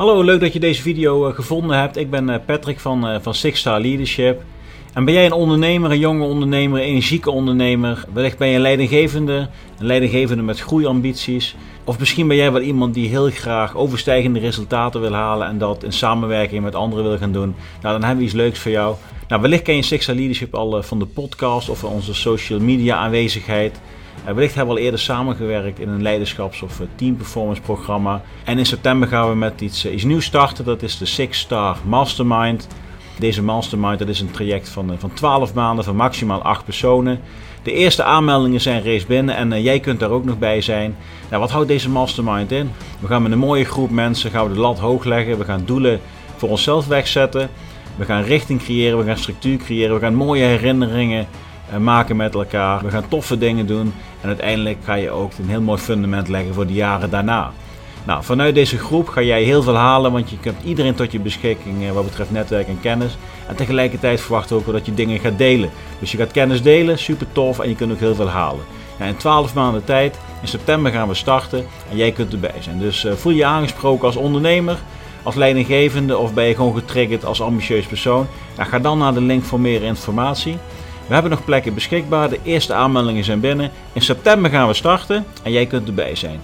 Hallo, leuk dat je deze video eh, gevonden hebt. Ik ben eh, Patrick van, eh, van Six Star Leadership. En ben jij een ondernemer, een jonge ondernemer, een energieke ondernemer? Wellicht ben je een leidinggevende, een leidinggevende met groeiambities. Of misschien ben jij wel iemand die heel graag overstijgende resultaten wil halen en dat in samenwerking met anderen wil gaan doen. Nou, dan hebben we iets leuks voor jou. Nou, wellicht ken je Six Star Leadership al van de podcast of van onze social media aanwezigheid. Uh, wellicht hebben we al eerder samengewerkt in een leiderschaps- of team performance programma. En in september gaan we met iets, iets nieuws starten. Dat is de Six Star Mastermind. Deze mastermind dat is een traject van, van 12 maanden van maximaal 8 personen. De eerste aanmeldingen zijn reeds binnen en uh, jij kunt daar ook nog bij zijn. Nou, wat houdt deze mastermind in? We gaan met een mooie groep mensen gaan we de lat hoog leggen. We gaan doelen voor onszelf wegzetten. We gaan richting creëren, we gaan structuur creëren, we gaan mooie herinneringen maken met elkaar. We gaan toffe dingen doen en uiteindelijk ga je ook een heel mooi fundament leggen voor de jaren daarna. Nou, vanuit deze groep ga jij heel veel halen, want je hebt iedereen tot je beschikking eh, wat betreft netwerk en kennis. En tegelijkertijd verwachten we ook dat je dingen gaat delen. Dus je gaat kennis delen, super tof en je kunt ook heel veel halen. in 12 maanden tijd, in september gaan we starten en jij kunt erbij zijn. Dus uh, voel je aangesproken als ondernemer, als leidinggevende of ben je gewoon getriggerd als ambitieus persoon. Nou, ga dan naar de link voor meer informatie. We hebben nog plekken beschikbaar. De eerste aanmeldingen zijn binnen. In september gaan we starten en jij kunt erbij zijn.